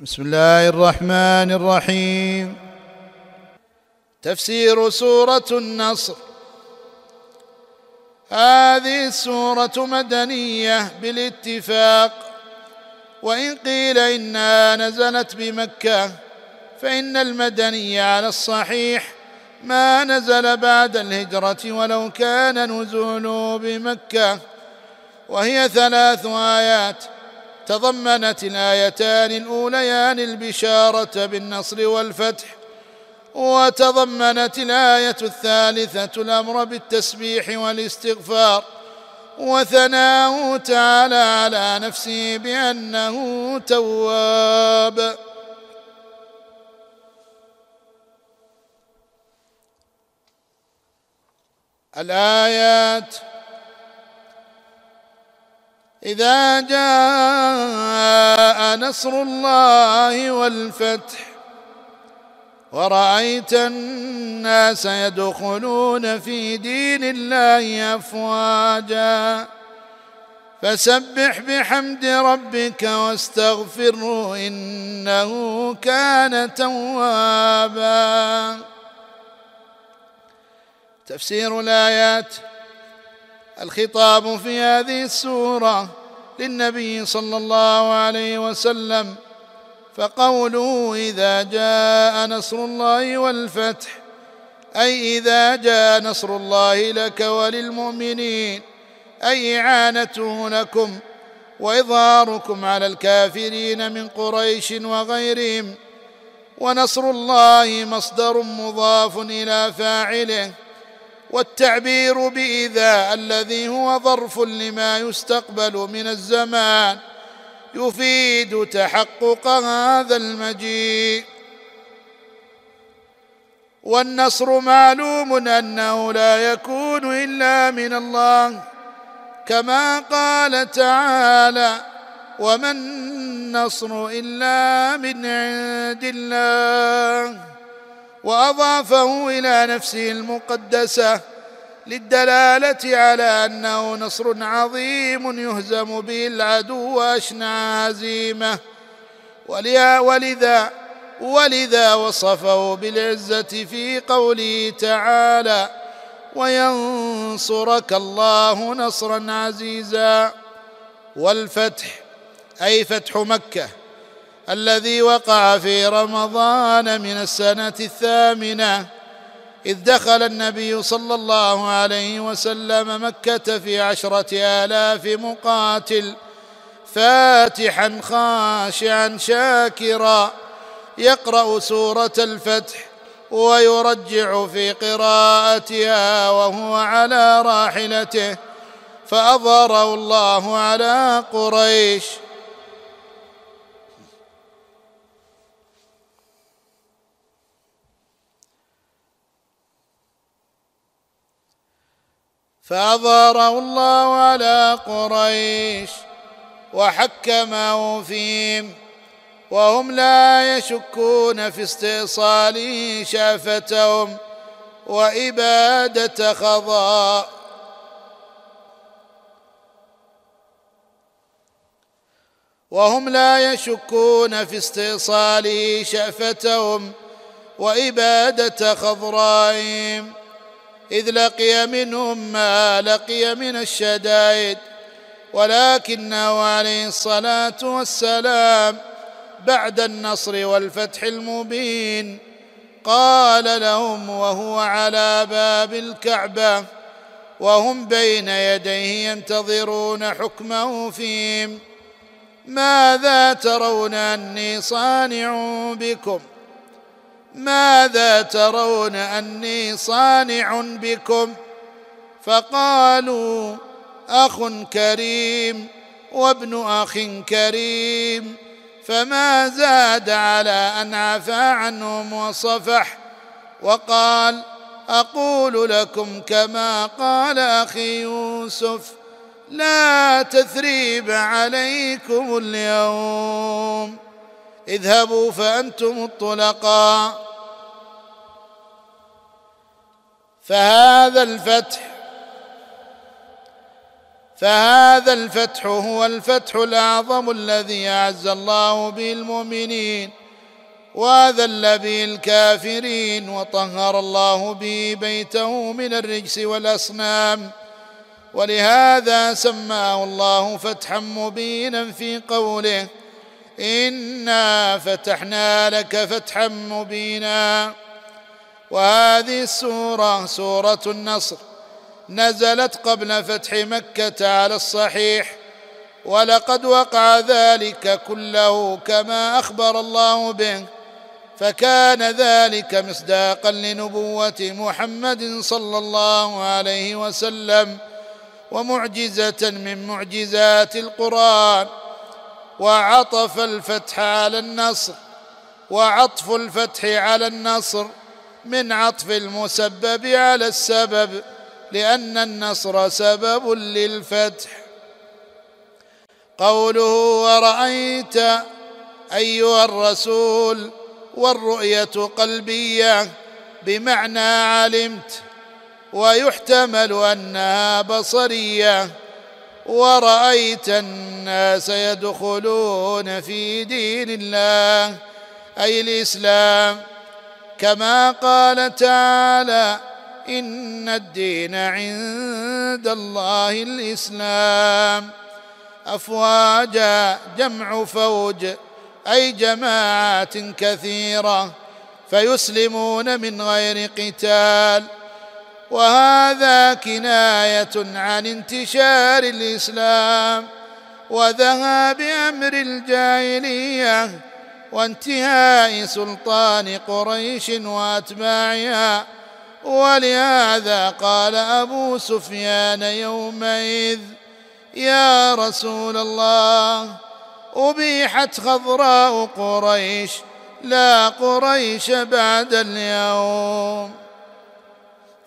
بسم الله الرحمن الرحيم. تفسير سورة النصر. هذه السورة مدنية بالاتفاق. وإن قيل إنها نزلت بمكة فإن المدني على الصحيح ما نزل بعد الهجرة ولو كان نزوله بمكة. وهي ثلاث آيات تضمنت الآيتان الأوليان البشارة بالنصر والفتح وتضمنت الآية الثالثة الأمر بالتسبيح والاستغفار وثناه تعالى على نفسه بأنه تواب. الآيات إذا جاء نصر الله والفتح ورأيت الناس يدخلون في دين الله أفواجا فسبح بحمد ربك واستغفره إنه كان توابا. تفسير الآيات الخطاب في هذه السورة للنبي صلى الله عليه وسلم فقوله إذا جاء نصر الله والفتح أي إذا جاء نصر الله لك وللمؤمنين أي إعانته لكم وإظهاركم على الكافرين من قريش وغيرهم ونصر الله مصدر مضاف إلى فاعله. والتعبير بإذا الذي هو ظرف لما يستقبل من الزمان يفيد تحقق هذا المجيء. والنصر معلوم أنه لا يكون إلا من الله كما قال تعالى وما النصر إلا من عند الله وأضافه إلى نفسه المقدسة للدلالة على أنه نصر عظيم يهزم به العدو وأشنع هزيمه ولذا ولذا وصفه بالعزة في قوله تعالى وينصرك الله نصرا عزيزا. والفتح أي فتح مكة. الذي وقع في رمضان من السنة الثامنة إذ دخل النبي صلى الله عليه وسلم مكة في عشرة آلاف مقاتل فاتحا خاشعا شاكرا يقرأ سورة الفتح ويرجع في قراءتها وهو على راحلته فأظهره الله على قريش. فأظهره الله على قريش وحكمه فيهم وهم لا يشكون في استئصاله شافتهم وإبادة خضاء. وهم لا يشكون في استئصاله شأفتهم وإبادة خضرائهم. إذ لقي منهم ما لقي من الشدائد ولكنه عليه الصلاة والسلام بعد النصر والفتح المبين قال لهم وهو على باب الكعبة وهم بين يديه ينتظرون حكمه فيهم ماذا ترون أني صانع بكم ۖ؟ ماذا ترون أني صانع بكم؟ فقالوا أخ كريم وابن أخ كريم فما زاد على أن عفى عنهم وصفح. وقال أقول لكم كما قال أخي يوسف لا تثريب عليكم اليوم. اذهبوا فأنتم الطلقاء. فهذا الفتح فهذا الفتح هو الفتح الأعظم الذي أعز الله به المؤمنين واذل به الكافرين وطهر الله به بيته من الرجس والأصنام. ولهذا سماه الله فتحا مبينا في قوله إنا فتحنا لك فتحا مبينا وهذه السورة سورة النصر. نزلت قبل فتح مكة على الصحيح ولقد وقع ذلك كله كما أخبر الله به فكان ذلك مصداقا لنبوة محمد صلى الله عليه وسلم ومعجزة من معجزات القرآن. وعطف الفتح على النصر وعطف الفتح على النصر من عطف المسبب على السبب لأن النصر سبب للفتح. قوله ورأيت أيها الرسول والرؤية قلبية بمعنى علمت ويحتمل أنها بصرية ورأيت الناس يدخلون في دين الله أي الإسلام. كما قال تعالى إن الدين عند الله الإسلام. أفواجا جمع فوج أي جماعات كثيرة فيسلمون من غير قتال. وهذا كناية عن انتشار الإسلام وذهاب أمر الجاهلية وانتهاء سلطان قريش وأتباعها. ولهذا قال أبو سفيان يومئذ يا رسول الله أبيحت خضراء قريش لا قريش بعد اليوم.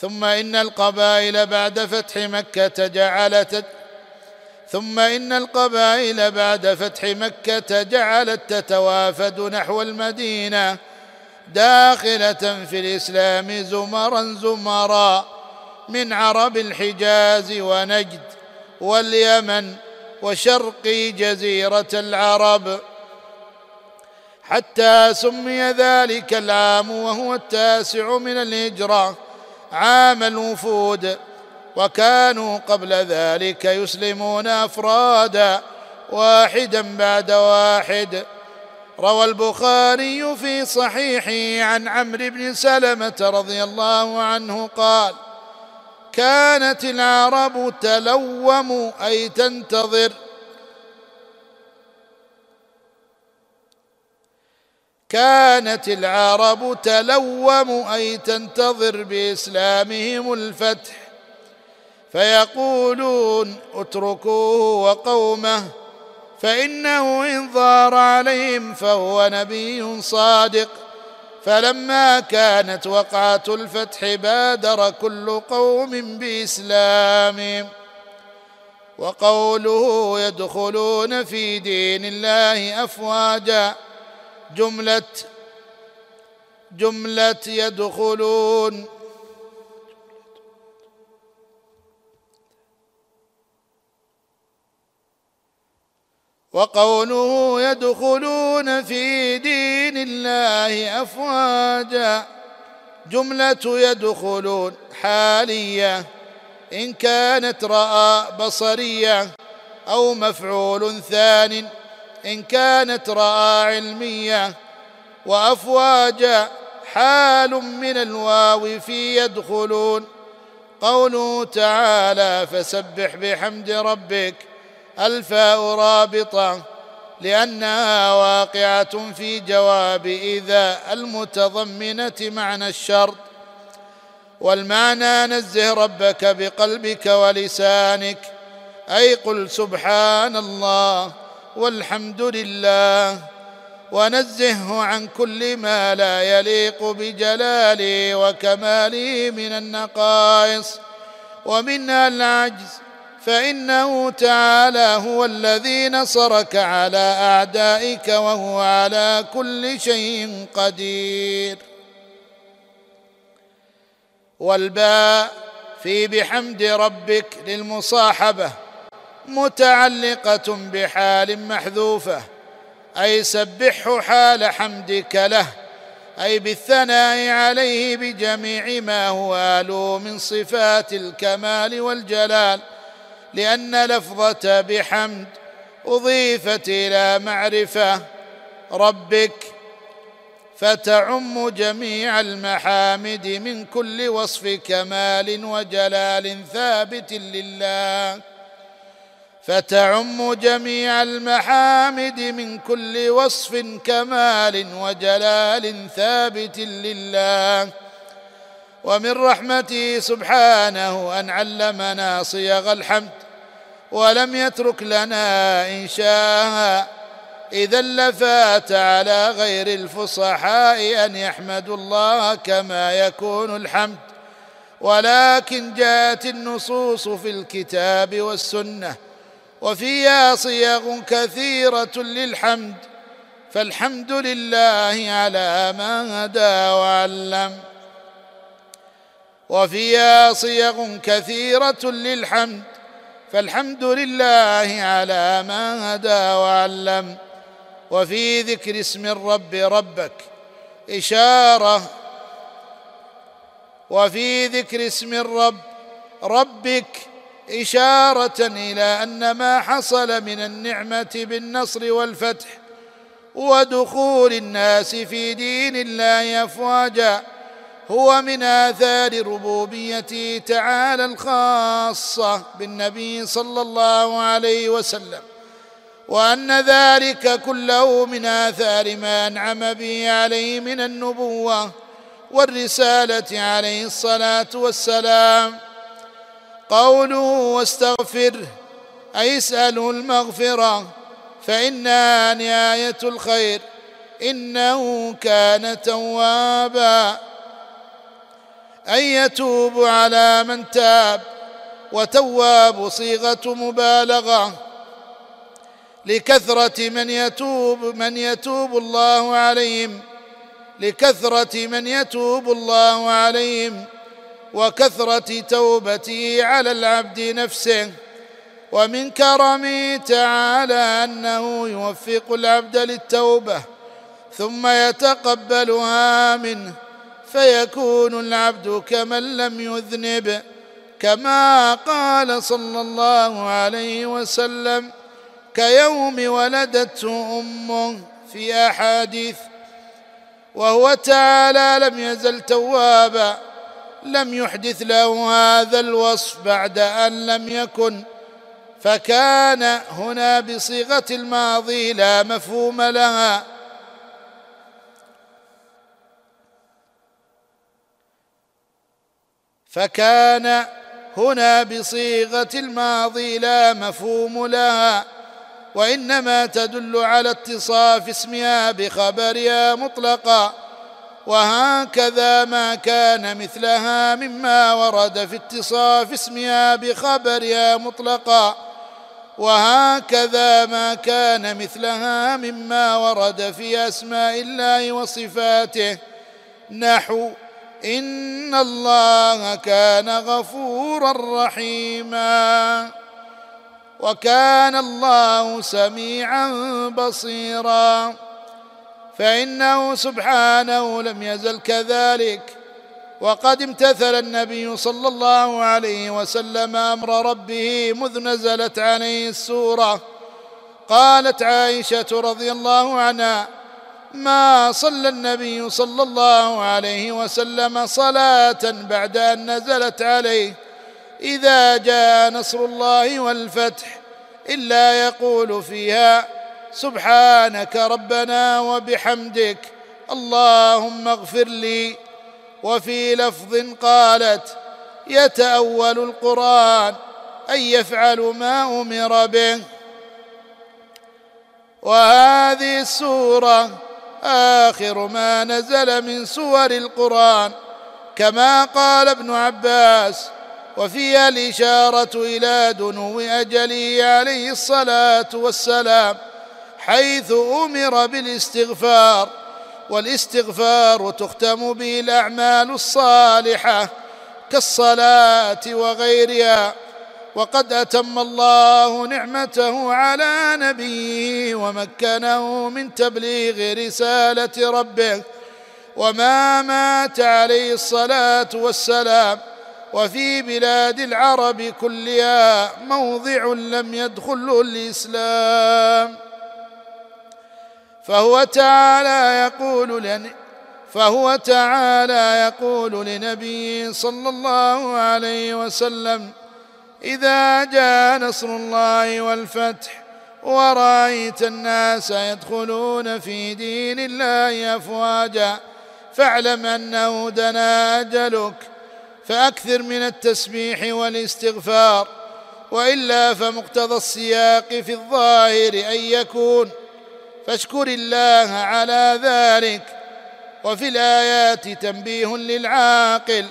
ثم إن القبائل بعد فتح مكة جعلت ثم إن القبائل بعد فتح مكة جعلت تتوافد نحو المدينة داخلة في الإسلام زمرا زمرا من عرب الحجاز ونجد واليمن وشرق جزيرة العرب. حتى سمي ذلك العام وهو التاسع من الهجرة عام الوفود. وكانوا قبل ذلك يسلمون أفرادا واحدا بعد واحد. روى البخاري في صحيحه عن عمرو بن سلمة رضي الله عنه قال كانت العرب تلوم أي تنتظر. كانت العرب تلوم أي تنتظر بإسلامهم الفتح. فيقولون اتركوه وقومه فإنه إن ظهر عليهم فهو نبي صادق. فلما كانت وقعة الفتح بادر كل قوم باسلامهم وقوله يدخلون في دين الله أفواجا جملة جملة يدخلون وقوله يدخلون في دين الله أفواجا. جملة يدخلون حالية إن كانت رأى بصرية أو مفعول ثان إن كانت رأى علمية. وأفواجا حال من الواو في يدخلون. قوله تعالى فسبح بحمد ربك الفاء رابطة لأنها واقعة في جواب إذا المتضمنة معنى الشرط. والمعنى نزه ربك بقلبك ولسانك أي قل سبحان الله والحمد لله. ونزهه عن كل ما لا يليق بجلاله وكماله من النقائص ومنها العجز فإنه تعالى هو الذي نصرك على أعدائك وهو على كل شيء قدير. والباء في بحمد ربك للمصاحبة متعلقة بحال محذوفة أي سبحه حال حمدك له أي بالثناء عليه بجميع ما هو اهله من صفات الكمال والجلال. لأن لفظة بحمد أضيفت إلى معرفة ربك فتعم جميع المحامد من كل وصف كمال وجلال ثابت لله. فتعم جميع المحامد من كل وصف كمال وجلال ثابت لله. ومن رحمته سبحانه أن علمنا صيغ الحمد ولم يترك لنا انشاها إذا لفات على غير الفصحاء أن يحمدوا الله كما يكون الحمد. ولكن جاءت النصوص في الكتاب والسنة وفيها صيغ كثيرة للحمد. فالحمد لله على ما هدى وعلم. وفيها صيغ كثيرة للحمد. فالحمد لله على ما هدى وعلم وفي ذكر اسم الرب ربك إشارة وفي ذكر اسم الرب ربك إشارة إلى أن ما حصل من النعمة بالنصر والفتح ودخول الناس في دين الله أفواجا. هو من آثار ربوبيته تعالى الخاصة بالنبي صلى الله عليه وسلم وأن ذلك كله من آثار ما أنعم به عليه من النبوة والرسالة عليه الصلاة والسلام. قوله واستغفره أي اساله المغفرة فإنها نهاية الخير إنه كان توابا. أن يتوب على من تاب وتواب صيغة مبالغة. لكثرة من يتوب من يتوب الله عليهم. لكثرة من يتوب الله عليهم. وكثرة توبته على العبد نفسه. ومن كرمه تعالى أنه يوفق العبد للتوبة ثم يتقبلها منه. فيكون العبد كمن لم يذنب كما قال صلى الله عليه وسلم كيوم ولدته امه في أحاديث وهو تعالى لم يزل توابا لم يحدث له هذا الوصف بعد أن لم يكن فكان هنا بصيغة الماضي لا مفهوم لها. فكان هنا بصيغة الماضي لا مفهوم لها وإنما تدل على اتصاف اسمها بخبرها مطلقا. وهكذا ما كان مثلها مما ورد في اتصاف اسمها بخبرها مطلقا. وهكذا ما كان مثلها مما ورد في أسماء الله وصفاته. نحو ان الله كان غفورا رحيما وكان الله سميعا بصيرا فانه سبحانه لم يزل كذلك وقد امتثل النبي صلى الله عليه وسلم أمر ربه مذ نزلت عليه السوره قالت عائشه رضي الله عنها ما صلى النبي صلى الله عليه وسلم صلاة بعد أن نزلت عليه. إذا جاء نصر الله والفتح إلا يقول فيها سبحانك ربنا وبحمدك اللهم اغفر لي. وفي لفظ قالت يتأول القرآن أن يفعل ما أمر به. وهذه السورة آخر ما نزل من سور القرآن كما قال ابن عباس وفيها الإشارة إلى دنو اجله عليه الصلاة والسلام حيث أمر بالاستغفار والاستغفار تختم به الأعمال الصالحة كالصلاة وغيرها. وقد أتم الله نعمته على نبيه ومكنه من تبليغ رسالة ربه وما مات عليه الصلاة والسلام. وفي بلاد العرب كلها موضع لم يدخله الإسلام. فهو تعالى يقول لن فهو تعالى يقول لنبيه صلى الله عليه وسلم إذا جاء نصر الله والفتح ورأيت الناس يدخلون في دين الله أفواجا فاعلم أنه دنا أجلك فأكثر من التسبيح والاستغفار وإلا فمقتضى السياق في الظاهر أن يكون فاشكر الله على ذلك وفي الآيات تنبيه للعاقل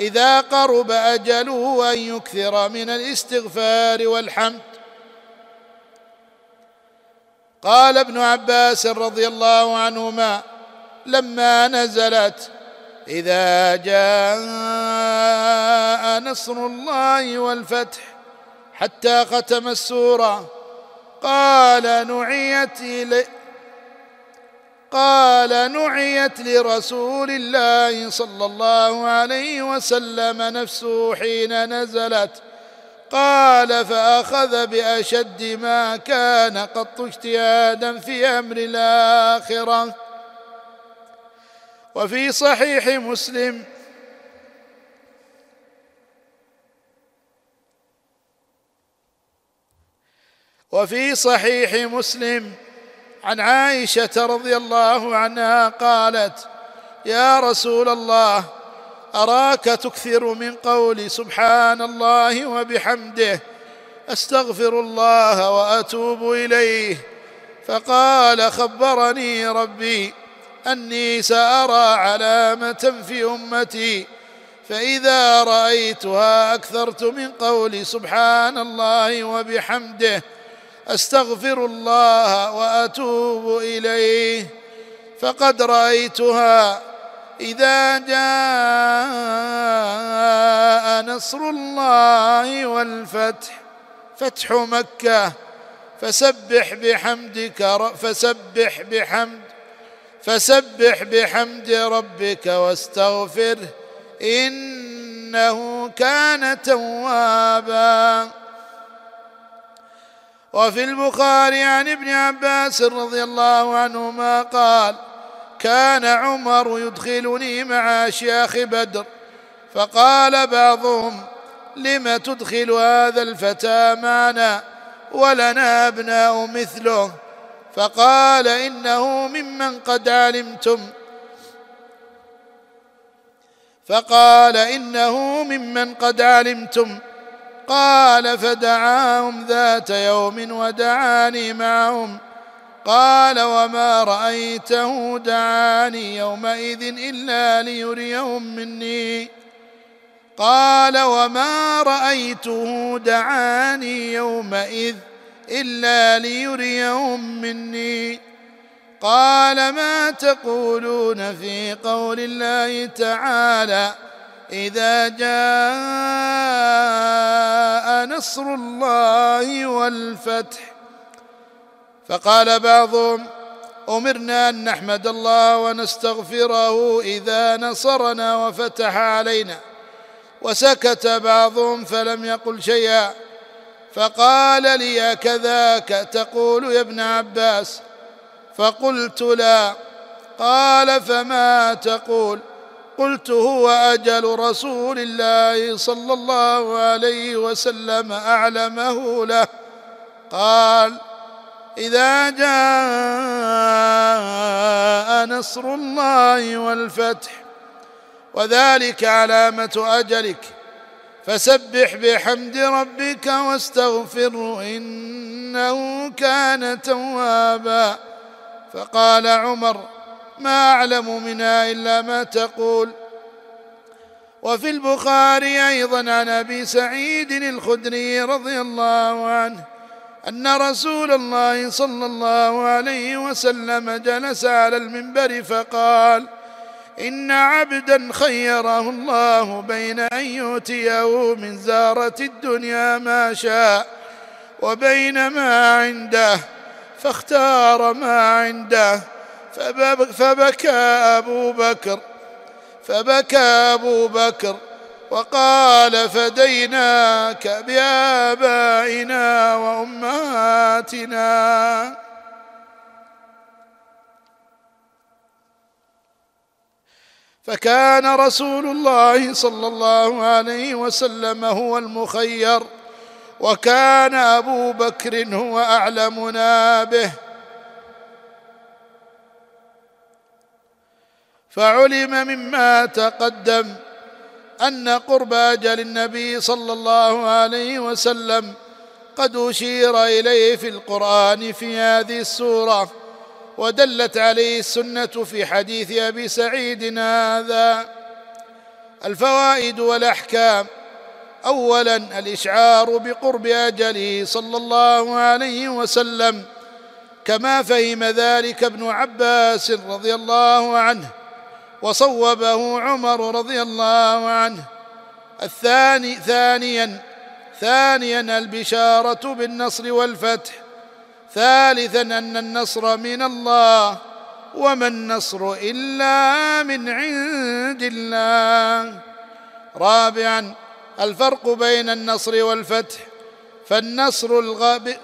إذا قرب اجله أن يكثر من الاستغفار والحمد. قال ابن عباس رضي الله عنهما لما نزلت إذا جاء نصر الله والفتح حتى ختم السورة قال نعيت قال نعيت لرسول الله صلى الله عليه وسلم نفسه حين نزلت. قال فأخذ بأشد ما كان قط اجتهادا في أمر الآخرة. وفي صحيح مسلم وفي صحيح مسلم عن عائشة رضي الله عنها قالت يا رسول الله أراك تكثر من قول سبحان الله وبحمده أستغفر الله وأتوب إليه؟ فقال خبرني ربي أني سأرى علامة في أمتي فإذا رأيتها أكثرت من قول سبحان الله وبحمده أستغفر الله وأتوب إليه. فقد رأيتها إذا جاء نصر الله والفتح فتح مكة. فسبح بحمدك فسبح بحمد فسبح بحمد ربك واستغفره إنه كان توابا. وفي البخاري عن ابن عباس رضي الله عنهما قال كان عمر يدخلني مع اشياخ بدر فقال بعضهم لم تدخل هذا الفتى معنا؟ ولنا أبناء مثله. فقال إنه ممن قد علمتم. فقال إنه ممن قد علمتم. قال فدعاهم ذات يوم ودعاني معهم. قال وما رأيته دعاني يومئذ إلا ليريهم مني. قال وما رأيته دعاني يومئذ إلا ليريهم مني. قال ما تقولون في قول الله تعالى إذا جاء نصر الله والفتح فقال بعضهم أمرنا أن نحمد الله ونستغفره إذا نصرنا وفتح علينا. وسكت بعضهم فلم يقل شيئا فقال لي كذاك؟ تقول يا ابن عباس. فقلت لا. قال فما تقول؟ قلت هو أجل رسول الله صلى الله عليه وسلم أعلمه له. قال إذا جاء نصر الله والفتح وذلك علامة أجلك فسبح بحمد ربك واستغفره إنه كان توابا. فقال عمر ما أعلم منها إلا ما تقول. وفي البخاري أيضا عن أبي سعيد الخدري رضي الله عنه أن رسول الله صلى الله عليه وسلم جلس على المنبر فقال إن عبدا خيره الله بين أن يؤتيه من زارة الدنيا ما شاء وبين ما عنده فاختار ما عنده فبكى أبو بكر فبكى أبو بكر وقال فديناك بآبائنا وأمهاتنا. فكان رسول الله صلى الله عليه وسلم هو المخير وكان أبو بكر هو أعلمنا به. فعلم مما تقدم أن قرب أجل النبي صلى الله عليه وسلم قد أشير إليه في القرآن في هذه السورة ودلت عليه السنة في حديث أبي سعيد هذا. الفوائد والأحكام. اولا الإشعار بقرب أجله صلى الله عليه وسلم كما فهم ذلك ابن عباس رضي الله عنه. وصوبه عمر رضي الله عنه. الثاني ثانيا ثانيا البشارة بالنصر والفتح. ثالثا أن النصر من الله. وما النصر إلا من عند الله. رابعا الفرق بين النصر والفتح. فالنصر الغاب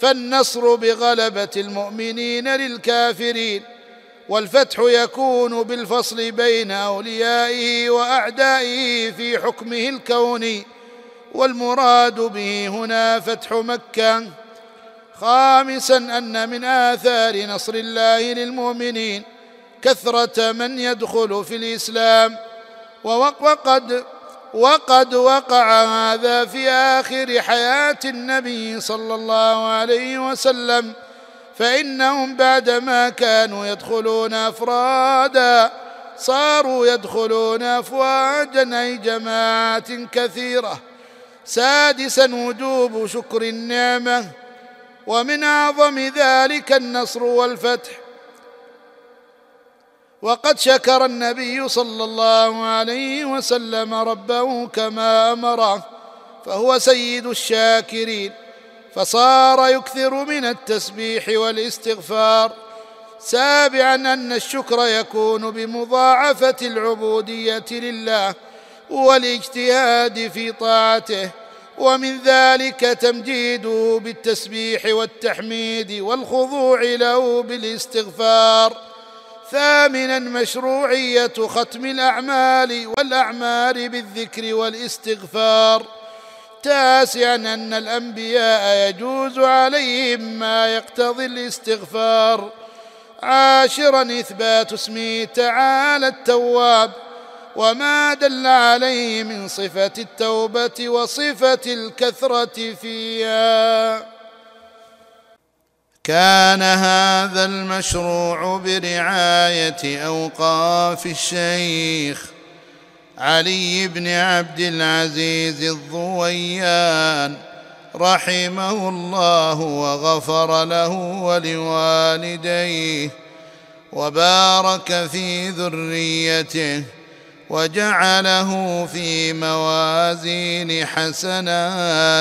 فالنصر بغلبة المؤمنين للكافرين. والفتح يكون بالفصل بين أوليائه وأعدائه في حكمه الكوني والمراد به هنا فتح مكة. خامسا أن من آثار نصر الله للمؤمنين كثرة من يدخل في الإسلام وقد وقد وقع هذا في آخر حياة النبي صلى الله عليه وسلم. فإنهم بعدما كانوا يدخلون أفرادا صاروا يدخلون أفواجا أي جماعات كثيرة. سادسا وجوب شكر النعمة ومن أعظم ذلك النصر والفتح. وقد شكر النبي صلى الله عليه وسلم ربه كما أمره فهو سيد الشاكرين. فصار يكثر من التسبيح والاستغفار. سابعا أن الشكر يكون بمضاعفة العبودية لله والاجتهاد في طاعته ومن ذلك تمجيده بالتسبيح والتحميد والخضوع له بالاستغفار. ثامنا مشروعية ختم الأعمال والاعمال بالذكر والاستغفار. تاسعا أن الأنبياء يجوز عليهم ما يقتضي الاستغفار. عاشرا إثبات اسمه تعالى التواب وما دل عليه من صفة التوبة وصفة الكثرة فيها. كان هذا المشروع برعاية أوقاف الشيخ. علي بن عبد العزيز الضويان رحمه الله وغفر له ولوالديه وبارك في ذريته وجعله في موازين حسناتهم.